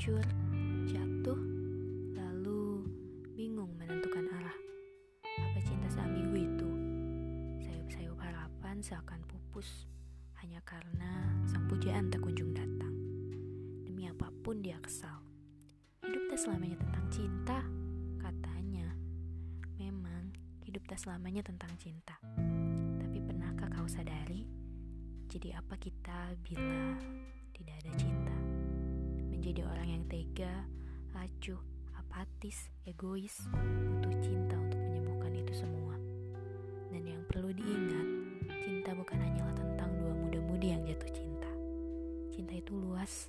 hancur, jatuh, lalu bingung menentukan arah. Apa cinta sambigu itu? Sayup-sayup harapan seakan pupus hanya karena sang pujaan tak kunjung datang. Demi apa pun dia kesal. Hidup tak selamanya tentang cinta, katanya. Memang hidup tak selamanya tentang cinta. Tapi pernahkah kau sadari? Jadi apa kita bila Menjadi orang yang tega, acuh, apatis, egois, butuh cinta untuk menyembuhkan itu semua. Dan yang perlu diingat, cinta bukan hanyalah tentang dua muda-mudi yang jatuh cinta. Cinta itu luas,